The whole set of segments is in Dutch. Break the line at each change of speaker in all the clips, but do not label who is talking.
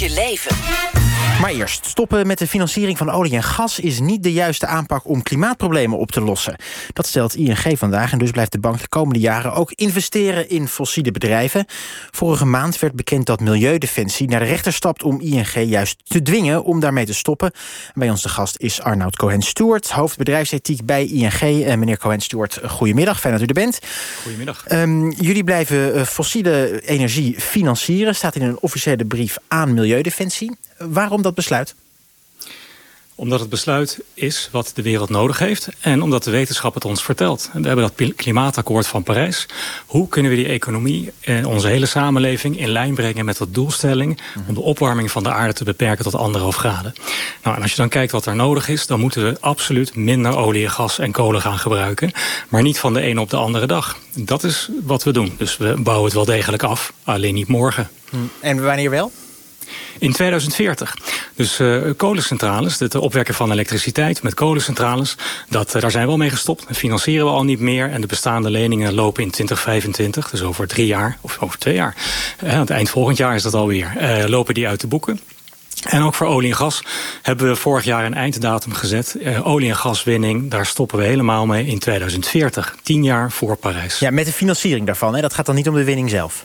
je leven.
Maar eerst, stoppen met de financiering van olie en gas... is niet de juiste aanpak om klimaatproblemen op te lossen. Dat stelt ING vandaag en dus blijft de bank de komende jaren... ook investeren in fossiele bedrijven. Vorige maand werd bekend dat Milieudefensie naar de rechter stapt... om ING juist te dwingen om daarmee te stoppen. Bij ons de gast is Arnoud Cohen-Stewart... hoofd bedrijfsethiek bij ING. Uh, meneer Cohen-Stewart, goedemiddag, fijn dat u er bent.
Goedemiddag.
Um, jullie blijven uh, fossiele energie financieren... staat in een officiële brief aan Milieudefensie. Waarom dat besluit?
Omdat het besluit is wat de wereld nodig heeft en omdat de wetenschap het ons vertelt. We hebben dat klimaatakkoord van Parijs. Hoe kunnen we die economie en onze hele samenleving in lijn brengen met de doelstelling om de opwarming van de aarde te beperken tot anderhalf graden? Nou, en als je dan kijkt wat er nodig is, dan moeten we absoluut minder olie, gas en kolen gaan gebruiken, maar niet van de ene op de andere dag. Dat is wat we doen. Dus we bouwen het wel degelijk af, alleen niet morgen.
En wanneer wel?
In 2040. Dus uh, kolencentrales, het opwekken van elektriciteit met kolencentrales... Dat, uh, daar zijn we al mee gestopt. Dat financieren we al niet meer. En de bestaande leningen lopen in 2025, dus over drie jaar, of over twee jaar. Aan het eind volgend jaar is dat alweer. lopen die uit de boeken. En ook voor olie en gas hebben we vorig jaar een einddatum gezet. Olie- en gaswinning, daar stoppen we helemaal mee in 2040. Tien jaar voor Parijs.
Ja, met de financiering daarvan. Hè? Dat gaat dan niet om de winning zelf.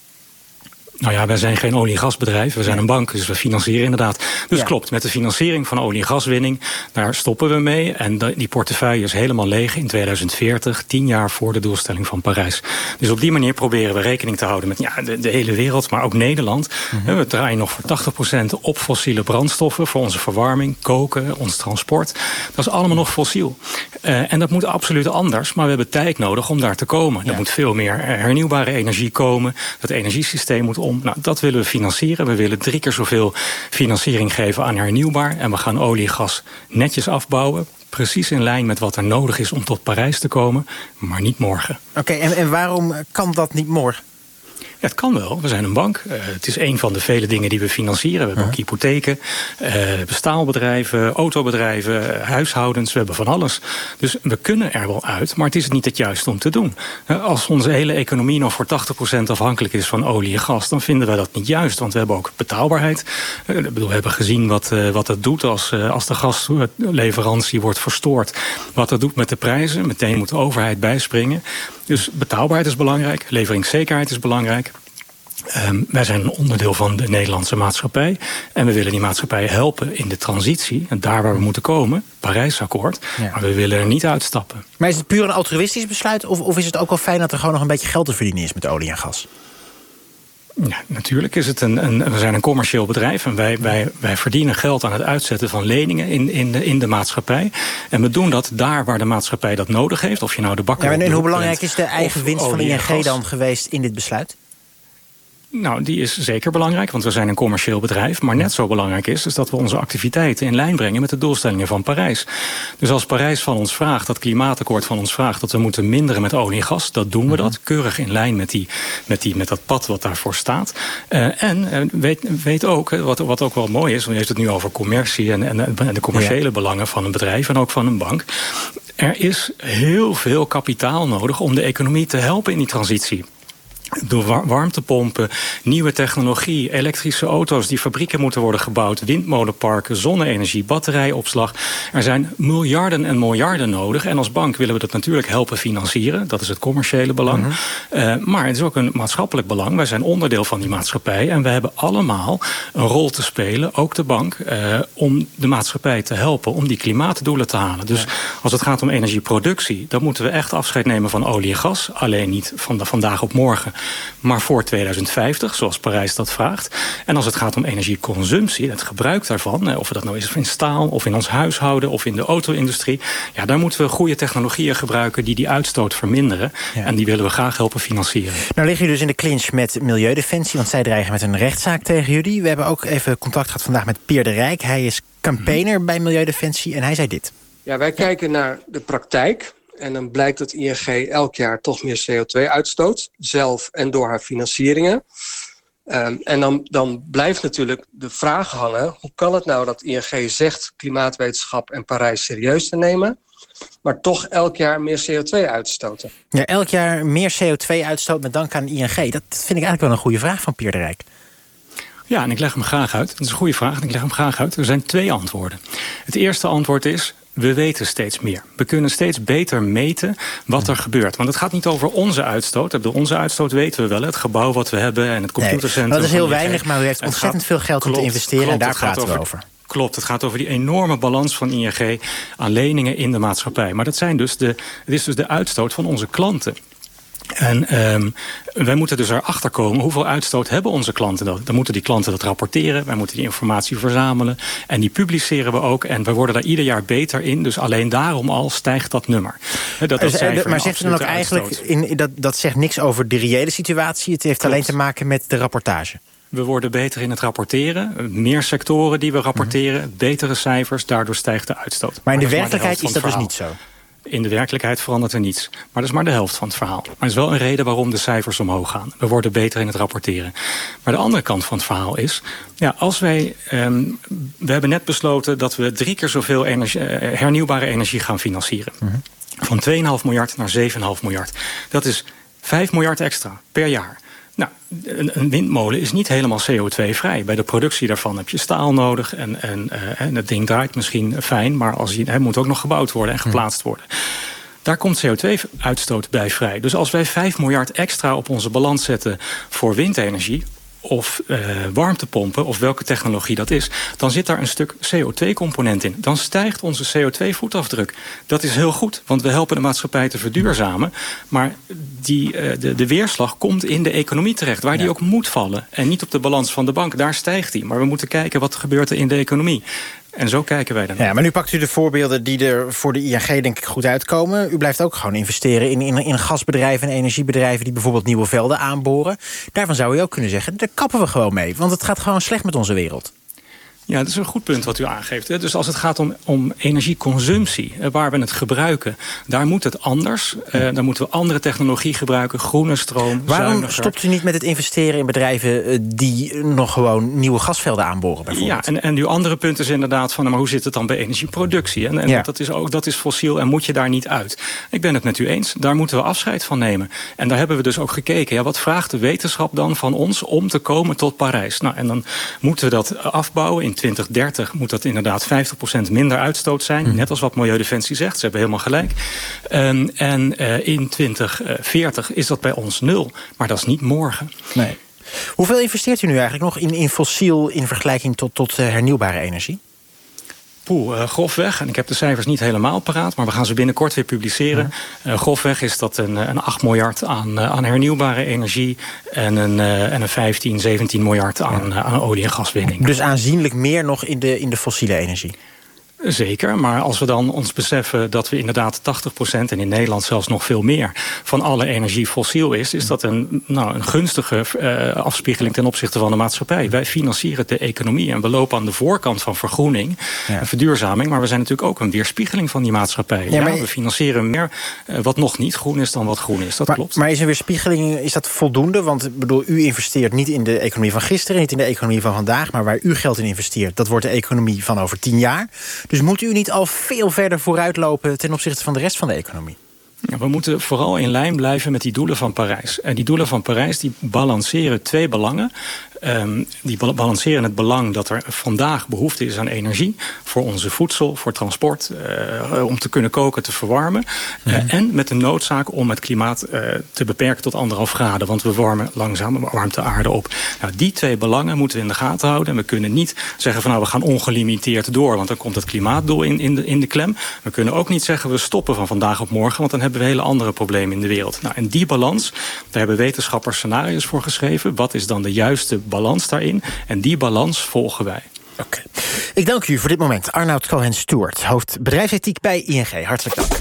Nou ja, wij zijn geen olie- en gasbedrijf. We zijn een bank, dus we financieren inderdaad. Dus klopt, met de financiering van olie- en gaswinning... daar stoppen we mee. En die portefeuille is helemaal leeg in 2040. Tien jaar voor de doelstelling van Parijs. Dus op die manier proberen we rekening te houden met ja, de, de hele wereld... maar ook Nederland. Mhm. We draaien nog voor 80% op fossiele brandstoffen... voor onze verwarming, koken, ons transport. Dat is allemaal nog fossiel. Uh, en dat moet absoluut anders. Maar we hebben tijd nodig om daar te komen. Ja. Er moet veel meer hernieuwbare energie komen. Dat energiesysteem moet Nou, dat willen we financieren. We willen drie keer zoveel financiering geven aan hernieuwbaar. En we gaan olie en gas netjes afbouwen. Precies in lijn met wat er nodig is om tot Parijs te komen. Maar niet morgen.
Oké, en, en waarom kan dat niet morgen?
Het kan wel. We zijn een bank. Uh, het is een van de vele dingen die we financieren. We hebben ook hypotheken, uh, staalbedrijven, autobedrijven, huishoudens. We hebben van alles. Dus we kunnen er wel uit, maar het is niet het juiste om te doen. Uh, als onze hele economie nog voor 80% afhankelijk is van olie en gas... dan vinden wij dat niet juist, want we hebben ook betaalbaarheid. bedoel, we hebben gezien wat, wat het doet als, als de gasleverantie wordt verstoord. Wat dat doet met de prijzen. Meteen moet de overheid bijspringen. Dus betaalbaarheid is belangrijk, leveringszekerheid is belangrijk. Um, wij zijn een onderdeel van de Nederlandse maatschappij. En we willen die maatschappij helpen in de transitie. En daar waar we moeten komen, Parijsakkoord. Ja. Maar we willen er niet uitstappen.
Maar is het puur een altruïstisch besluit? Of, of is het ook wel fijn dat er gewoon nog een beetje geld te verdienen is met olie en gas?
Ja, natuurlijk is het een, een, we zijn een commercieel bedrijf en wij, wij, wij verdienen geld aan het uitzetten van leningen in, in, de, in de maatschappij. En we doen dat daar waar de maatschappij dat nodig heeft. Of je nou de bakker.
Ja, en hoe belangrijk is de eigen winst van ING dan geweest in dit besluit?
Nou, die is zeker belangrijk, want we zijn een commercieel bedrijf. Maar net zo belangrijk is, is dat we onze activiteiten in lijn brengen met de doelstellingen van Parijs. Dus als Parijs van ons vraagt, dat klimaatakkoord van ons vraagt, dat we moeten minderen met olie en gas, dat doen we dat. Mhm. Keurig in lijn met, die, met, die, met dat pad wat daarvoor staat. Uh, en uh, weet, weet ook, wat, wat ook wel mooi is, want je heeft het nu over commercie en, en, en de commerciële ja. belangen van een bedrijf en ook van een bank. Er is heel veel kapitaal nodig om de economie te helpen in die transitie door warmtepompen, nieuwe technologie, elektrische auto's die fabrieken moeten worden gebouwd, windmolenparken, zonne-energie, batterijopslag. Er zijn miljarden en miljarden nodig. En als bank willen we dat natuurlijk helpen financieren. Dat is het commerciële belang. Mm -hmm. uh, maar het is ook een maatschappelijk belang. Wij zijn onderdeel van die maatschappij. En we hebben allemaal een rol te spelen, ook de bank, uh, om de maatschappij te helpen om die klimaatdoelen te halen. Dus ja. als het gaat om energieproductie, dan moeten we echt afscheid nemen van olie en gas. Alleen niet van de, vandaag op morgen maar voor 2050, zoals Parijs dat vraagt. En als het gaat om energieconsumptie, het gebruik daarvan... of dat nou is in staal, of in ons huishouden, of in de auto-industrie... ja, daar moeten we goede technologieën gebruiken die die uitstoot verminderen. Ja. En die willen we graag helpen financieren.
Nou liggen jullie dus in de clinch met Milieudefensie... want zij dreigen met een rechtszaak tegen jullie. We hebben ook even contact gehad vandaag met Peer de Rijk. Hij is campaigner bij Milieudefensie en hij zei dit.
Ja, wij kijken naar de praktijk en dan blijkt dat ING elk jaar toch meer CO2 uitstoot, zelf en door haar financieringen. Um, en dan, dan blijft natuurlijk de vraag hangen: hoe kan het nou dat ING zegt klimaatwetenschap en Parijs serieus te nemen, maar toch elk jaar meer CO2 uitstoten?
Ja, elk jaar meer CO2 uitstoot met dank aan ING. Dat vind ik eigenlijk wel een goede vraag van Pierre de Rijk.
Ja, en ik leg hem graag uit. Dat is een goede vraag en ik leg hem graag uit. Er zijn twee antwoorden. Het eerste antwoord is, we weten steeds meer. We kunnen steeds beter meten wat er gebeurt. Want het gaat niet over onze uitstoot. Onze uitstoot weten we wel. Het gebouw wat we hebben en het computercentrum.
Nee, dat is heel weinig, maar u heeft ontzettend veel geld klopt, om te investeren. Klopt, en daar praten we over.
Klopt, het gaat over die enorme balans van ING aan leningen in de maatschappij. Maar dat zijn dus de, het is dus de uitstoot van onze klanten. En um, wij moeten dus erachter komen hoeveel uitstoot hebben onze klanten dan. Dan moeten die klanten dat rapporteren. Wij moeten die informatie verzamelen. En die publiceren we ook. En we worden daar ieder jaar beter in. Dus alleen daarom al stijgt dat nummer.
Dat dus, maar zegt u dan ook eigenlijk, in, dat, dat zegt niks over de reële situatie. Het heeft alleen te maken met de rapportage.
We worden beter in het rapporteren. Meer sectoren die we rapporteren. Mhm. Betere cijfers. Daardoor stijgt de uitstoot.
Maar in de werkelijkheid is dat dus niet zo?
In de werkelijkheid verandert er niets. Maar dat is maar de helft van het verhaal. Maar het is wel een reden waarom de cijfers omhoog gaan. We worden beter in het rapporteren. Maar de andere kant van het verhaal is... Ja, als wij, um, we hebben net besloten dat we drie keer zoveel energie, uh, hernieuwbare energie gaan financieren. -hmm. Van 2,5 miljard naar 7,5 miljard. Dat is 5 miljard extra per jaar. Nou, een, windmolen is niet helemaal CO2-vrij. Bij de productie daarvan heb je staal nodig. En, en, uh, en het ding draait misschien fijn, maar als je, hij moet ook nog gebouwd worden en geplaatst worden. Daar komt CO2-uitstoot bij vrij. Dus als wij 5 miljard extra op onze balans zetten voor windenergie of uh, warmtepompen, of welke technologie dat is... dan zit daar een stuk CO2-component in. Dan stijgt onze CO2-voetafdruk. Dat is heel goed, want we helpen de maatschappij te verduurzamen. Maar die, uh, de, de weerslag komt in de economie terecht... waar ja. die ook moet vallen. En niet op de balans van de bank, daar stijgt die. Maar we moeten kijken wat gebeurt er in de economie. En zo kijken wij dan.
Ja, maar nu pakt u de voorbeelden die er voor de ING denk ik goed uitkomen. U blijft ook gewoon investeren in, in, in gasbedrijven en energiebedrijven... die bijvoorbeeld nieuwe velden aanboren. Daarvan zou u ook kunnen zeggen, daar kappen we gewoon mee. Want het gaat gewoon slecht met onze wereld.
Ja, dat is een goed punt wat u aangeeft. Dus als het gaat om, om energieconsumptie, waar we het gebruiken... daar moet het anders. Uh, dan moeten we andere technologie gebruiken, groene stroom,
Waarom
zuiniger.
stopt u niet met het investeren in bedrijven... Uh, die nog gewoon nieuwe gasvelden aanboren bijvoorbeeld?
Ja, en, en uw andere punt is inderdaad van... maar hoe zit het dan bij energieproductie? En, en ja. dat, is ook, dat is fossiel en moet je daar niet uit. Ik ben het met u eens, daar moeten we afscheid van nemen. En daar hebben we dus ook gekeken. Ja, wat vraagt de wetenschap dan van ons om te komen tot Parijs? Nou, en dan moeten we dat afbouwen in 2030 moet dat inderdaad 50% minder uitstoot zijn. Mm. Net als wat Milieudefensie zegt. Ze hebben helemaal gelijk. Um, en uh, in 2040 is dat bij ons nul. Maar dat is niet morgen.
Nee. Hoeveel investeert u nu eigenlijk nog in, in fossiel in vergelijking tot, tot uh, hernieuwbare energie?
Poeh, uh, grofweg, en ik heb de cijfers niet helemaal paraat... maar we gaan ze binnenkort weer publiceren. Uh, grofweg is dat een, een 8 miljard aan, aan hernieuwbare energie... en een, en een 15, 17 miljard aan, aan olie- en gaswinning.
Dus aanzienlijk meer nog in de, in de fossiele energie?
Zeker, maar als we dan ons beseffen dat we inderdaad 80% en in Nederland zelfs nog veel meer van alle energie fossiel is, is dat een, nou, een gunstige uh, afspiegeling ten opzichte van de maatschappij. Wij financieren de economie en we lopen aan de voorkant van vergroening ja. en verduurzaming, maar we zijn natuurlijk ook een weerspiegeling van die maatschappij. Ja, maar... we financieren meer uh, wat nog niet groen is dan wat groen is. Dat
maar,
klopt.
Maar is een weerspiegeling, is dat voldoende? Want bedoel, u investeert niet in de economie van gisteren, niet in de economie van vandaag, maar waar u geld in investeert, dat wordt de economie van over tien jaar. Dus moet u niet al veel verder vooruitlopen ten opzichte van de rest van de economie?
We moeten vooral in lijn blijven met die doelen van Parijs. En die doelen van Parijs die balanceren twee belangen. Um, die balanceren het belang dat er vandaag behoefte is aan energie... voor onze voedsel, voor transport, uh, om te kunnen koken, te verwarmen. Uh, en met de noodzaak om het klimaat uh, te beperken tot anderhalf graden. Want we warmen langzaam, warmt de aarde op. Nou, die twee belangen moeten we in de gaten houden. En we kunnen niet zeggen van nou, we gaan ongelimiteerd door... want dan komt het klimaatdoel in, in, de, in de klem. We kunnen ook niet zeggen we stoppen van vandaag op morgen... want dan hebben we hele andere problemen in de wereld. Nou, en die balans, daar hebben wetenschappers scenario's voor geschreven. Wat is dan de juiste balans daarin. En die balans volgen wij.
Oké. Ik dank u voor dit moment. Arnoud Cohen-Stewart, hoofd bedrijfsethiek bij ING. Hartelijk dank.